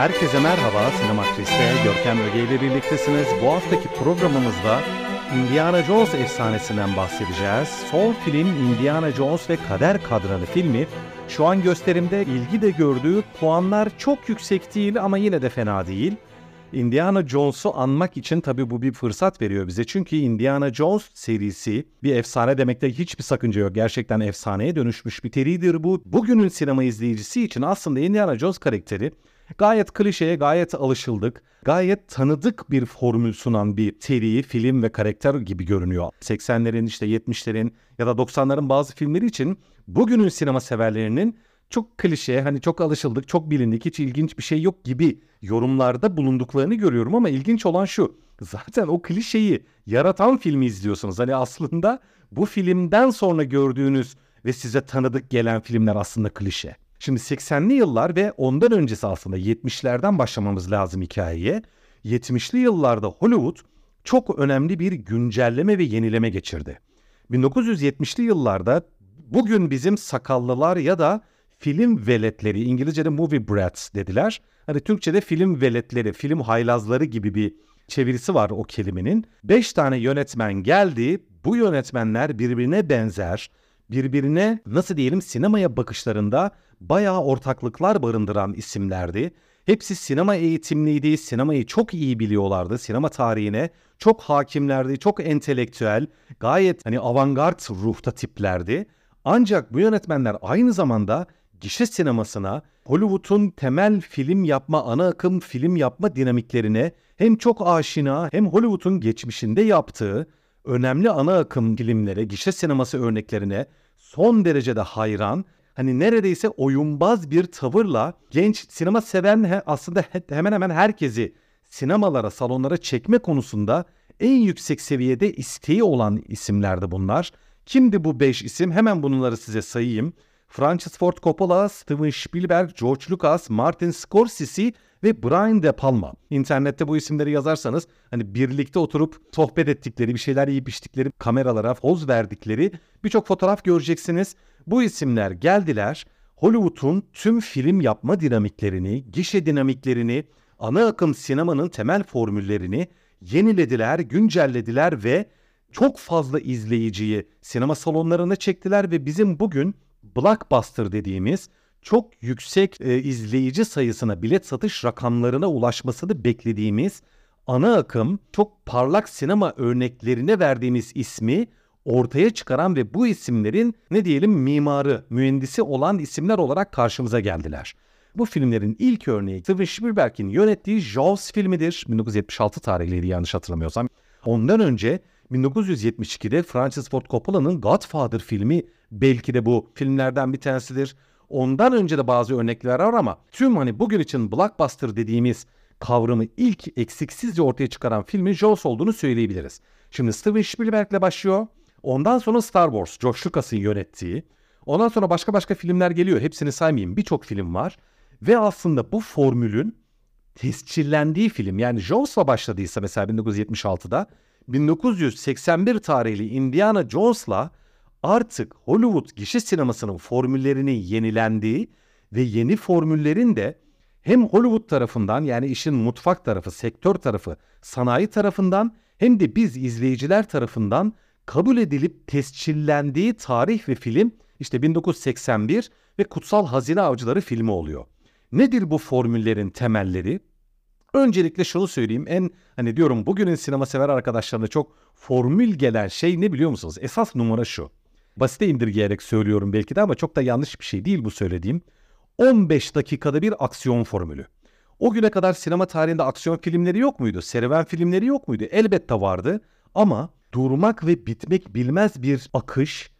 Herkese merhaba, Sinematris'te Görkem Öge ile birliktesiniz. Bu haftaki programımızda Indiana Jones efsanesinden bahsedeceğiz. Son film Indiana Jones ve Kader Kadranı filmi şu an gösterimde ilgi de gördüğü puanlar çok yüksek değil ama yine de fena değil. Indiana Jones'u anmak için tabii bu bir fırsat veriyor bize. Çünkü Indiana Jones serisi bir efsane demekte hiçbir sakınca yok. Gerçekten efsaneye dönüşmüş bir teridir bu. Bugünün sinema izleyicisi için aslında Indiana Jones karakteri Gayet klişeye gayet alışıldık. Gayet tanıdık bir formül sunan bir seri, film ve karakter gibi görünüyor. 80'lerin işte 70'lerin ya da 90'ların bazı filmleri için bugünün sinema severlerinin çok klişe, hani çok alışıldık, çok bilindik, hiç ilginç bir şey yok gibi yorumlarda bulunduklarını görüyorum ama ilginç olan şu. Zaten o klişeyi yaratan filmi izliyorsunuz. Hani aslında bu filmden sonra gördüğünüz ve size tanıdık gelen filmler aslında klişe. Şimdi 80'li yıllar ve ondan öncesi aslında 70'lerden başlamamız lazım hikayeye. 70'li yıllarda Hollywood çok önemli bir güncelleme ve yenileme geçirdi. 1970'li yıllarda bugün bizim sakallılar ya da film veletleri, İngilizce'de movie brats dediler. Hani Türkçe'de film veletleri, film haylazları gibi bir çevirisi var o kelimenin. Beş tane yönetmen geldi. Bu yönetmenler birbirine benzer, birbirine nasıl diyelim sinemaya bakışlarında bayağı ortaklıklar barındıran isimlerdi. Hepsi sinema eğitimliydi, sinemayı çok iyi biliyorlardı, sinema tarihine çok hakimlerdi, çok entelektüel, gayet hani avantgard ruhta tiplerdi. Ancak bu yönetmenler aynı zamanda gişe sinemasına, Hollywood'un temel film yapma, ana akım film yapma dinamiklerine hem çok aşina hem Hollywood'un geçmişinde yaptığı önemli ana akım filmlere, gişe sineması örneklerine son derecede hayran hani neredeyse oyunbaz bir tavırla genç sinema seven aslında hemen hemen herkesi sinemalara, salonlara çekme konusunda en yüksek seviyede isteği olan isimlerdi bunlar. Kimdi bu beş isim? Hemen bunları size sayayım. Francis Ford Coppola, Steven Spielberg, George Lucas, Martin Scorsese ve Brian De Palma. İnternette bu isimleri yazarsanız hani birlikte oturup sohbet ettikleri, bir şeyler yiyip içtikleri, kameralara poz verdikleri birçok fotoğraf göreceksiniz. Bu isimler geldiler Hollywood'un tüm film yapma dinamiklerini, gişe dinamiklerini, ana akım sinemanın temel formüllerini yenilediler, güncellediler ve çok fazla izleyiciyi sinema salonlarına çektiler ve bizim bugün blockbuster dediğimiz çok yüksek e, izleyici sayısına, bilet satış rakamlarına ulaşmasını beklediğimiz ana akım çok parlak sinema örneklerine verdiğimiz ismi ortaya çıkaran ve bu isimlerin ne diyelim mimarı, mühendisi olan isimler olarak karşımıza geldiler. Bu filmlerin ilk örneği Steven Spielberg'in yönettiği Jaws filmidir. 1976 tarihliydi yanlış hatırlamıyorsam. Ondan önce 1972'de Francis Ford Coppola'nın Godfather filmi belki de bu filmlerden bir tanesidir. Ondan önce de bazı örnekler var ama tüm hani bugün için blockbuster dediğimiz kavramı ilk eksiksizce ortaya çıkaran filmin Jaws olduğunu söyleyebiliriz. Şimdi Steven Spielberg'le başlıyor. Ondan sonra Star Wars, George Lucas'ın yönettiği. Ondan sonra başka başka filmler geliyor. Hepsini saymayayım. Birçok film var. Ve aslında bu formülün tescillendiği film yani Jones'la başladıysa mesela 1976'da 1981 tarihli Indiana Jones'la artık Hollywood gişe sinemasının formüllerinin yenilendiği ve yeni formüllerin de hem Hollywood tarafından yani işin mutfak tarafı, sektör tarafı, sanayi tarafından hem de biz izleyiciler tarafından kabul edilip tescillendiği tarih ve film işte 1981 ve Kutsal Hazine Avcıları filmi oluyor. Nedir bu formüllerin temelleri? Öncelikle şunu söyleyeyim. En hani diyorum bugünün sinema sever arkadaşlarına çok formül gelen şey ne biliyor musunuz? Esas numara şu. Basite indirgeyerek söylüyorum belki de ama çok da yanlış bir şey değil bu söylediğim. 15 dakikada bir aksiyon formülü. O güne kadar sinema tarihinde aksiyon filmleri yok muydu? Serüven filmleri yok muydu? Elbette vardı ama durmak ve bitmek bilmez bir akış,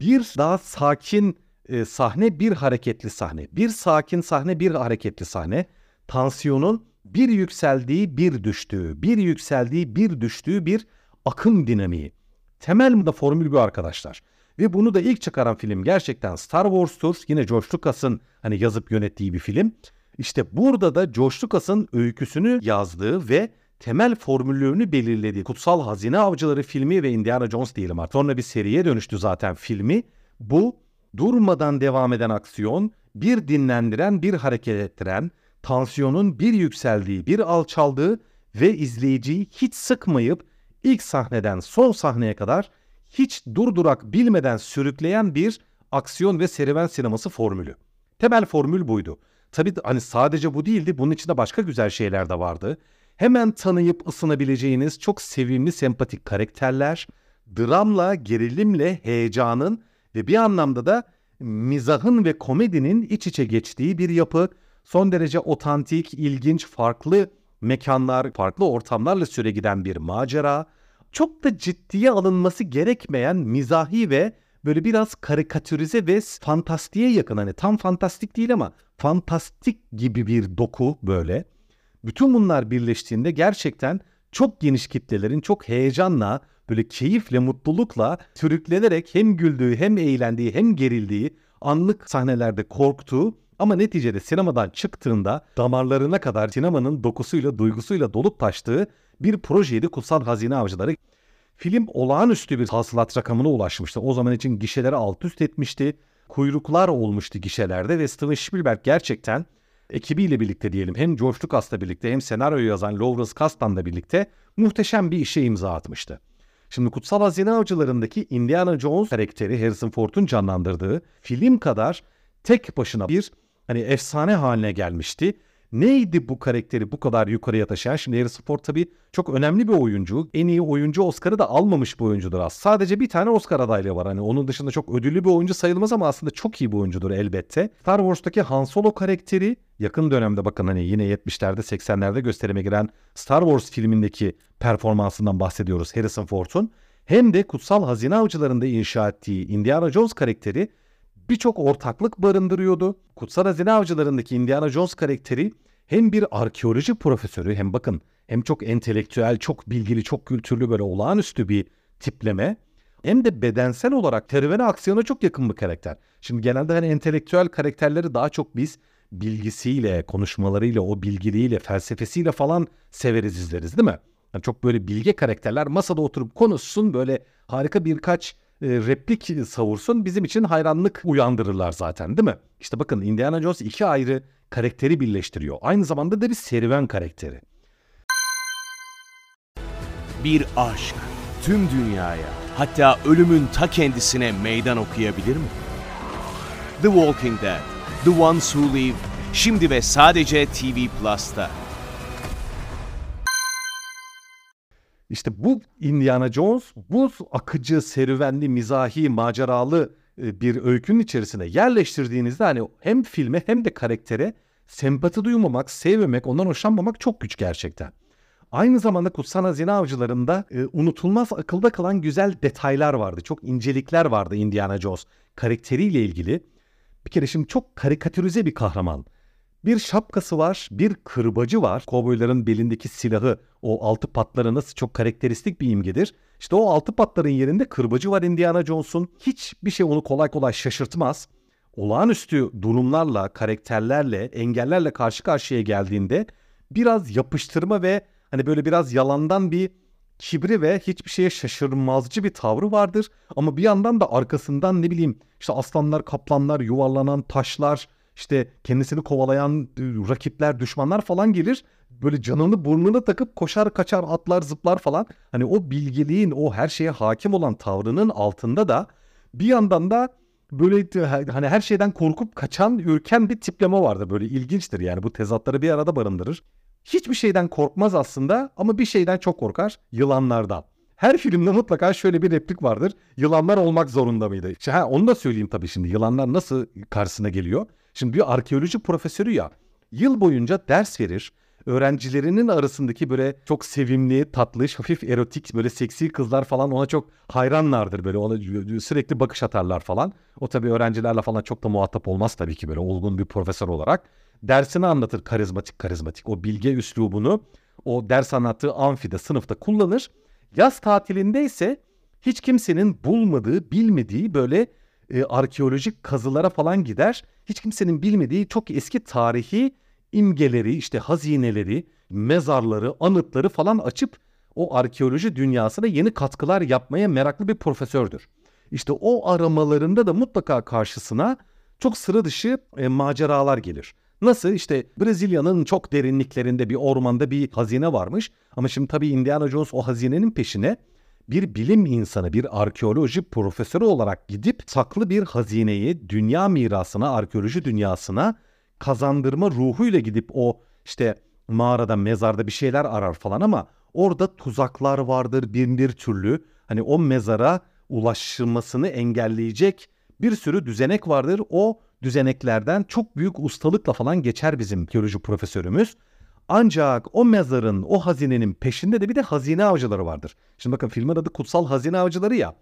bir daha sakin e, sahne, bir hareketli sahne. Bir sakin sahne, bir hareketli sahne. Tansiyonun bir yükseldiği bir düştüğü, bir yükseldiği bir düştüğü bir akım dinamiği. Temel de formül bu arkadaşlar. Ve bunu da ilk çıkaran film gerçekten Star Wars'tur. Yine George Lucas'ın hani yazıp yönettiği bir film. İşte burada da George Lucas'ın öyküsünü yazdığı ve temel formüllerini belirlediği Kutsal Hazine Avcıları filmi ve Indiana Jones diyelim artık. Sonra bir seriye dönüştü zaten filmi. Bu durmadan devam eden aksiyon, bir dinlendiren, bir hareket ettiren, tansiyonun bir yükseldiği, bir alçaldığı ve izleyiciyi hiç sıkmayıp ilk sahneden son sahneye kadar hiç durdurak bilmeden sürükleyen bir aksiyon ve serüven sineması formülü. Temel formül buydu. Tabii hani sadece bu değildi. Bunun içinde başka güzel şeyler de vardı. Hemen tanıyıp ısınabileceğiniz çok sevimli, sempatik karakterler, dramla, gerilimle, heyecanın ve bir anlamda da mizahın ve komedinin iç içe geçtiği bir yapı. Son derece otantik, ilginç, farklı mekanlar, farklı ortamlarla süre giden bir macera. Çok da ciddiye alınması gerekmeyen mizahi ve böyle biraz karikatürize ve fantastiğe yakın hani tam fantastik değil ama fantastik gibi bir doku böyle. Bütün bunlar birleştiğinde gerçekten çok geniş kitlelerin çok heyecanla, böyle keyifle, mutlulukla sürüklenerek hem güldüğü hem eğlendiği hem gerildiği, anlık sahnelerde korktuğu ama neticede sinemadan çıktığında damarlarına kadar sinemanın dokusuyla, duygusuyla dolup taştığı bir projeydi Kutsal Hazine Avcıları. Film olağanüstü bir hasılat rakamına ulaşmıştı. O zaman için gişeleri alt üst etmişti. Kuyruklar olmuştu gişelerde ve Steven Spielberg gerçekten ekibiyle birlikte diyelim hem George Lucas'la birlikte hem senaryoyu yazan Lawrence Kasdan'la birlikte muhteşem bir işe imza atmıştı. Şimdi Kutsal Hazine Avcıları'ndaki Indiana Jones karakteri Harrison Ford'un canlandırdığı film kadar tek başına bir hani efsane haline gelmişti Neydi bu karakteri bu kadar yukarıya taşıyan? Şimdi Harrison Ford tabii çok önemli bir oyuncu. En iyi oyuncu Oscar'ı da almamış bu oyuncudur aslında. Sadece bir tane Oscar adaylığı var. Hani onun dışında çok ödüllü bir oyuncu sayılmaz ama aslında çok iyi bir oyuncudur elbette. Star Wars'taki Han Solo karakteri yakın dönemde bakın hani yine 70'lerde 80'lerde gösterime giren Star Wars filmindeki performansından bahsediyoruz Harrison Ford'un. Hem de Kutsal Hazine Avcıları'nda inşa ettiği Indiana Jones karakteri birçok ortaklık barındırıyordu. Kutsal Hazine Avcıları'ndaki Indiana Jones karakteri hem bir arkeoloji profesörü hem bakın hem çok entelektüel, çok bilgili, çok kültürlü böyle olağanüstü bir tipleme hem de bedensel olarak serüvene aksiyona çok yakın bir karakter. Şimdi genelde hani entelektüel karakterleri daha çok biz bilgisiyle, konuşmalarıyla, o bilgiliğiyle, felsefesiyle falan severiz izleriz değil mi? Yani çok böyle bilge karakterler masada oturup konuşsun böyle harika birkaç replik savursun bizim için hayranlık uyandırırlar zaten değil mi? İşte bakın Indiana Jones iki ayrı karakteri birleştiriyor. Aynı zamanda da bir serüven karakteri. Bir aşk tüm dünyaya hatta ölümün ta kendisine meydan okuyabilir mi? The Walking Dead, The Ones Who Live, şimdi ve sadece TV Plus'ta. İşte bu Indiana Jones bu akıcı, serüvenli, mizahi, maceralı e, bir öykünün içerisine yerleştirdiğinizde hani hem filme hem de karaktere sempati duymamak, sevmemek, ondan hoşlanmamak çok güç gerçekten. Aynı zamanda Kutsal Hazine Avcıları'nda e, unutulmaz akılda kalan güzel detaylar vardı. Çok incelikler vardı Indiana Jones karakteriyle ilgili. Bir kere şimdi çok karikatürize bir kahraman. Bir şapkası var, bir kırbacı var. Kovboyların belindeki silahı, o altı patları nasıl çok karakteristik bir imgedir. İşte o altı patların yerinde kırbacı var Indiana Jones'un. Hiçbir şey onu kolay kolay şaşırtmaz. Olağanüstü durumlarla, karakterlerle, engellerle karşı karşıya geldiğinde biraz yapıştırma ve hani böyle biraz yalandan bir kibri ve hiçbir şeye şaşırmazcı bir tavrı vardır. Ama bir yandan da arkasından ne bileyim işte aslanlar, kaplanlar, yuvarlanan taşlar, işte kendisini kovalayan e, rakipler, düşmanlar falan gelir. Böyle canını burnuna takıp koşar kaçar atlar zıplar falan. Hani o bilgiliğin o her şeye hakim olan tavrının altında da bir yandan da böyle hani her şeyden korkup kaçan ürken bir tipleme vardı. Böyle ilginçtir yani bu tezatları bir arada barındırır. Hiçbir şeyden korkmaz aslında ama bir şeyden çok korkar. Yılanlardan. Her filmde mutlaka şöyle bir replik vardır. Yılanlar olmak zorunda mıydı? İşte, ha, onu da söyleyeyim tabii şimdi. Yılanlar nasıl karşısına geliyor? Şimdi bir arkeoloji profesörü ya yıl boyunca ders verir. Öğrencilerinin arasındaki böyle çok sevimli, tatlı, hafif erotik böyle seksi kızlar falan ona çok hayranlardır böyle ona sürekli bakış atarlar falan. O tabii öğrencilerle falan çok da muhatap olmaz tabii ki böyle olgun bir profesör olarak. dersini anlatır karizmatik karizmatik. O bilge üslubunu o ders anlattığı amfide, sınıfta kullanır. Yaz tatilinde ise hiç kimsenin bulmadığı, bilmediği böyle e, arkeolojik kazılara falan gider. Hiç kimsenin bilmediği çok eski tarihi imgeleri, işte hazineleri, mezarları, anıtları falan açıp o arkeoloji dünyasına yeni katkılar yapmaya meraklı bir profesördür. İşte o aramalarında da mutlaka karşısına çok sıra dışı e, maceralar gelir. Nasıl işte Brezilya'nın çok derinliklerinde bir ormanda bir hazine varmış ama şimdi tabii Indiana Jones o hazinenin peşine bir bilim insanı, bir arkeoloji profesörü olarak gidip saklı bir hazineyi dünya mirasına, arkeoloji dünyasına kazandırma ruhuyla gidip o işte mağarada, mezarda bir şeyler arar falan ama orada tuzaklar vardır bin bir türlü. Hani o mezara ulaşılmasını engelleyecek bir sürü düzenek vardır. O düzeneklerden çok büyük ustalıkla falan geçer bizim teoloji profesörümüz. Ancak o mezarın, o hazinenin peşinde de bir de hazine avcıları vardır. Şimdi bakın filmin adı Kutsal Hazine Avcıları ya.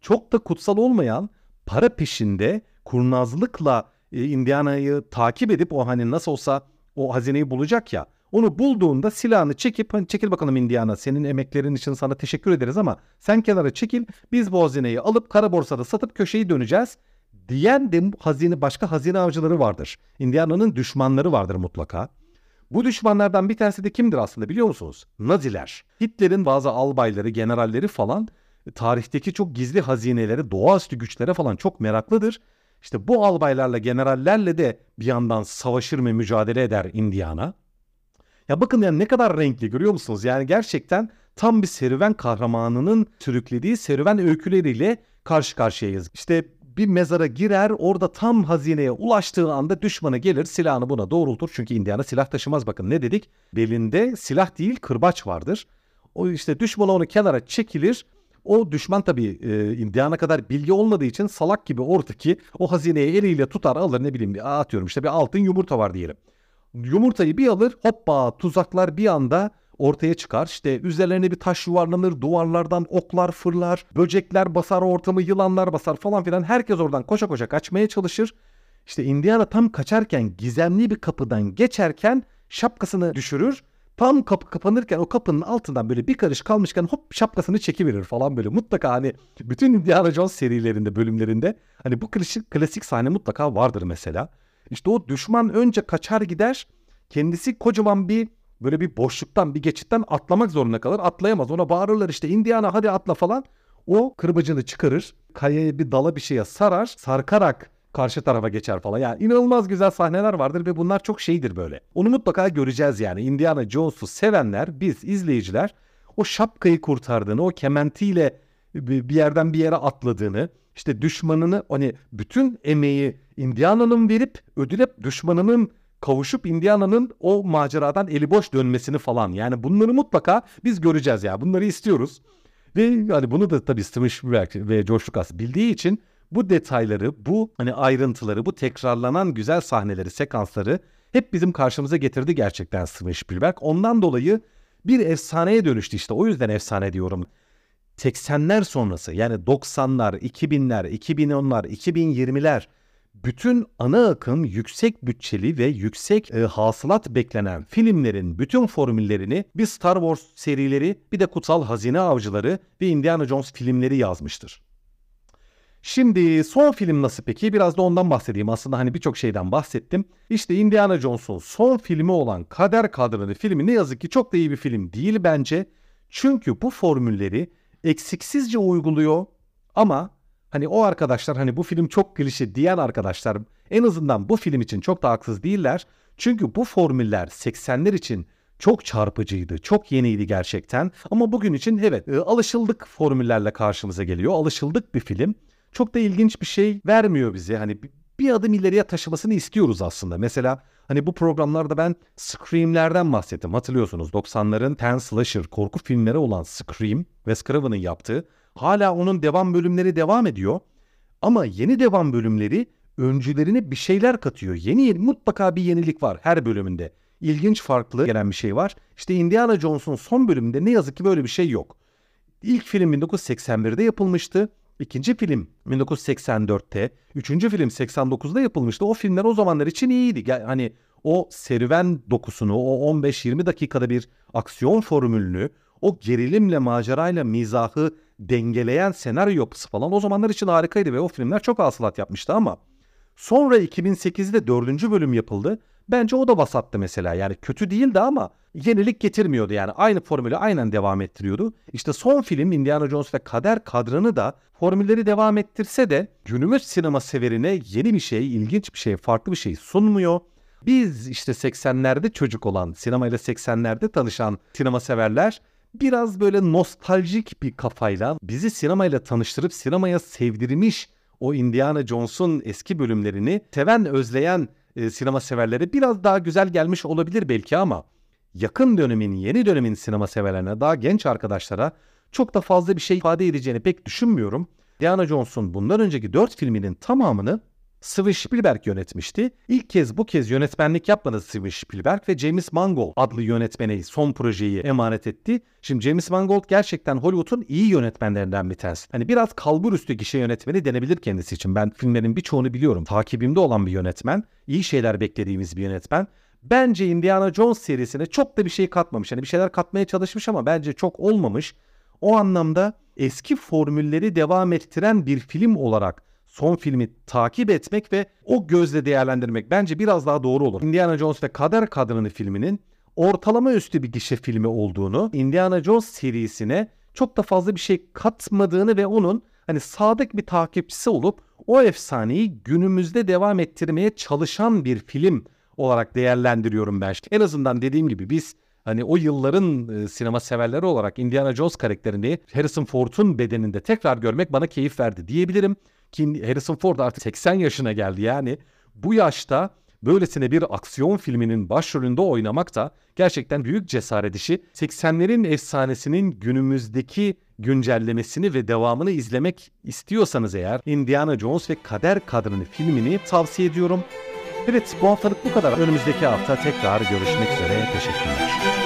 Çok da kutsal olmayan para peşinde kurnazlıkla e, Indiana'yı takip edip o hani nasıl olsa o hazineyi bulacak ya. Onu bulduğunda silahını çekip hani çekil bakalım Indiana senin emeklerin için sana teşekkür ederiz ama sen kenara çekil biz bu hazineyi alıp kara borsada satıp köşeyi döneceğiz diyen de hazine başka hazine avcıları vardır. Indiana'nın düşmanları vardır mutlaka. Bu düşmanlardan bir tanesi de kimdir aslında biliyor musunuz? Naziler. Hitler'in bazı albayları, generalleri falan tarihteki çok gizli hazinelere, doğaüstü güçlere falan çok meraklıdır. İşte bu albaylarla, generallerle de bir yandan savaşır ve mücadele eder Indiana. Ya bakın yani ne kadar renkli görüyor musunuz? Yani gerçekten tam bir serüven kahramanının sürüklediği serüven öyküleriyle karşı karşıyayız. İşte bir mezara girer orada tam hazineye ulaştığı anda düşmanı gelir silahını buna doğrultur. Çünkü Indiana silah taşımaz bakın ne dedik? Belinde silah değil kırbaç vardır. O işte düşman onu kenara çekilir. O düşman tabii e, Indiana kadar bilgi olmadığı için salak gibi oradaki o hazineyi eliyle tutar alır ne bileyim atıyorum işte bir altın yumurta var diyelim. Yumurtayı bir alır hoppa tuzaklar bir anda ortaya çıkar. İşte üzerlerine bir taş yuvarlanır, duvarlardan oklar fırlar, böcekler basar ortamı, yılanlar basar falan filan. Herkes oradan koşa koşa kaçmaya çalışır. İşte Indiana tam kaçarken gizemli bir kapıdan geçerken şapkasını düşürür. Tam kapı kapanırken o kapının altından böyle bir karış kalmışken hop şapkasını çekiverir falan böyle. Mutlaka hani bütün Indiana Jones serilerinde bölümlerinde hani bu klasik, klasik sahne mutlaka vardır mesela. İşte o düşman önce kaçar gider kendisi kocaman bir böyle bir boşluktan bir geçitten atlamak zorunda kalır. Atlayamaz. Ona bağırırlar işte Indiana hadi atla falan. O kırbacını çıkarır. Kayaya bir dala bir şeye sarar. Sarkarak karşı tarafa geçer falan. Yani inanılmaz güzel sahneler vardır ve bunlar çok şeydir böyle. Onu mutlaka göreceğiz yani. Indiana Jones'u sevenler, biz izleyiciler o şapkayı kurtardığını, o kementiyle bir yerden bir yere atladığını, işte düşmanını hani bütün emeği Indiana'nın verip ödülep düşmanının kavuşup Indiana'nın o maceradan eli boş dönmesini falan. Yani bunları mutlaka biz göreceğiz ya. Bunları istiyoruz. Ve hani bunu da tabii Steven Spielberg ve George Lucas bildiği için bu detayları, bu hani ayrıntıları, bu tekrarlanan güzel sahneleri, sekansları hep bizim karşımıza getirdi gerçekten Steven Spielberg. Ondan dolayı bir efsaneye dönüştü işte. O yüzden efsane diyorum. 80'ler sonrası yani 90'lar, 2000'ler, 2010'lar, 2020'ler bütün ana akım yüksek bütçeli ve yüksek e, hasılat beklenen filmlerin bütün formüllerini bir Star Wars serileri bir de Kutsal Hazine Avcıları ve Indiana Jones filmleri yazmıştır. Şimdi son film nasıl peki? Biraz da ondan bahsedeyim. Aslında hani birçok şeyden bahsettim. İşte Indiana Jones'un son filmi olan Kader Kadrini filmi ne yazık ki çok da iyi bir film değil bence. Çünkü bu formülleri eksiksizce uyguluyor ama hani o arkadaşlar hani bu film çok klişe diyen arkadaşlar en azından bu film için çok da haksız değiller. Çünkü bu formüller 80'ler için çok çarpıcıydı, çok yeniydi gerçekten. Ama bugün için evet e, alışıldık formüllerle karşımıza geliyor. Alışıldık bir film. Çok da ilginç bir şey vermiyor bize. Hani bir adım ileriye taşımasını istiyoruz aslında. Mesela hani bu programlarda ben Scream'lerden bahsettim. Hatırlıyorsunuz 90'ların ten slasher korku filmleri olan Scream, Wes Craven'ın yaptığı. Hala onun devam bölümleri devam ediyor. Ama yeni devam bölümleri öncülerine bir şeyler katıyor. Yeni mutlaka bir yenilik var her bölümünde. İlginç farklı gelen bir şey var. İşte Indiana Jones'un son bölümünde ne yazık ki böyle bir şey yok. İlk film 1981'de yapılmıştı. İkinci film 1984'te, üçüncü film 89'da yapılmıştı. O filmler o zamanlar için iyiydi. Yani hani o serüven dokusunu, o 15-20 dakikada bir aksiyon formülünü, o gerilimle, macerayla, mizahı dengeleyen senaryo yapısı falan o zamanlar için harikaydı ve o filmler çok hasılat yapmıştı ama sonra 2008'de dördüncü bölüm yapıldı. Bence o da vasattı mesela yani kötü değildi ama yenilik getirmiyordu yani aynı formülü aynen devam ettiriyordu. İşte son film Indiana Jones ve Kader kadranı da formülleri devam ettirse de günümüz sinema severine yeni bir şey, ilginç bir şey, farklı bir şey sunmuyor. Biz işte 80'lerde çocuk olan, sinemayla 80'lerde tanışan sinema severler biraz böyle nostaljik bir kafayla bizi sinemayla tanıştırıp sinemaya sevdirmiş o Indiana Jones'un eski bölümlerini seven, özleyen e, sinema severlere biraz daha güzel gelmiş olabilir belki ama yakın dönemin, yeni dönemin sinema severlerine, daha genç arkadaşlara çok da fazla bir şey ifade edeceğini pek düşünmüyorum. Indiana Jones'un bundan önceki dört filminin tamamını Steven Spielberg yönetmişti. İlk kez bu kez yönetmenlik yapmadı Steven Spielberg ve James Mangold adlı yönetmene son projeyi emanet etti. Şimdi James Mangold gerçekten Hollywood'un iyi yönetmenlerinden bir tanesi. Hani biraz kalbur üstü gişe yönetmeni denebilir kendisi için. Ben filmlerin birçoğunu biliyorum. Takibimde olan bir yönetmen. İyi şeyler beklediğimiz bir yönetmen. Bence Indiana Jones serisine çok da bir şey katmamış. Hani bir şeyler katmaya çalışmış ama bence çok olmamış. O anlamda eski formülleri devam ettiren bir film olarak son filmi takip etmek ve o gözle değerlendirmek bence biraz daha doğru olur. Indiana Jones ve Kader Kadını filminin ortalama üstü bir gişe filmi olduğunu, Indiana Jones serisine çok da fazla bir şey katmadığını ve onun hani sadık bir takipçisi olup o efsaneyi günümüzde devam ettirmeye çalışan bir film olarak değerlendiriyorum ben. En azından dediğim gibi biz hani o yılların e, sinema severleri olarak Indiana Jones karakterini Harrison Ford'un bedeninde tekrar görmek bana keyif verdi diyebilirim. Ki Harrison Ford artık 80 yaşına geldi yani. Bu yaşta böylesine bir aksiyon filminin başrolünde oynamak da gerçekten büyük cesaret işi. 80'lerin efsanesinin günümüzdeki güncellemesini ve devamını izlemek istiyorsanız eğer Indiana Jones ve Kader Kadını filmini tavsiye ediyorum. Evet bu haftalık bu kadar. Önümüzdeki hafta tekrar görüşmek üzere. Teşekkürler.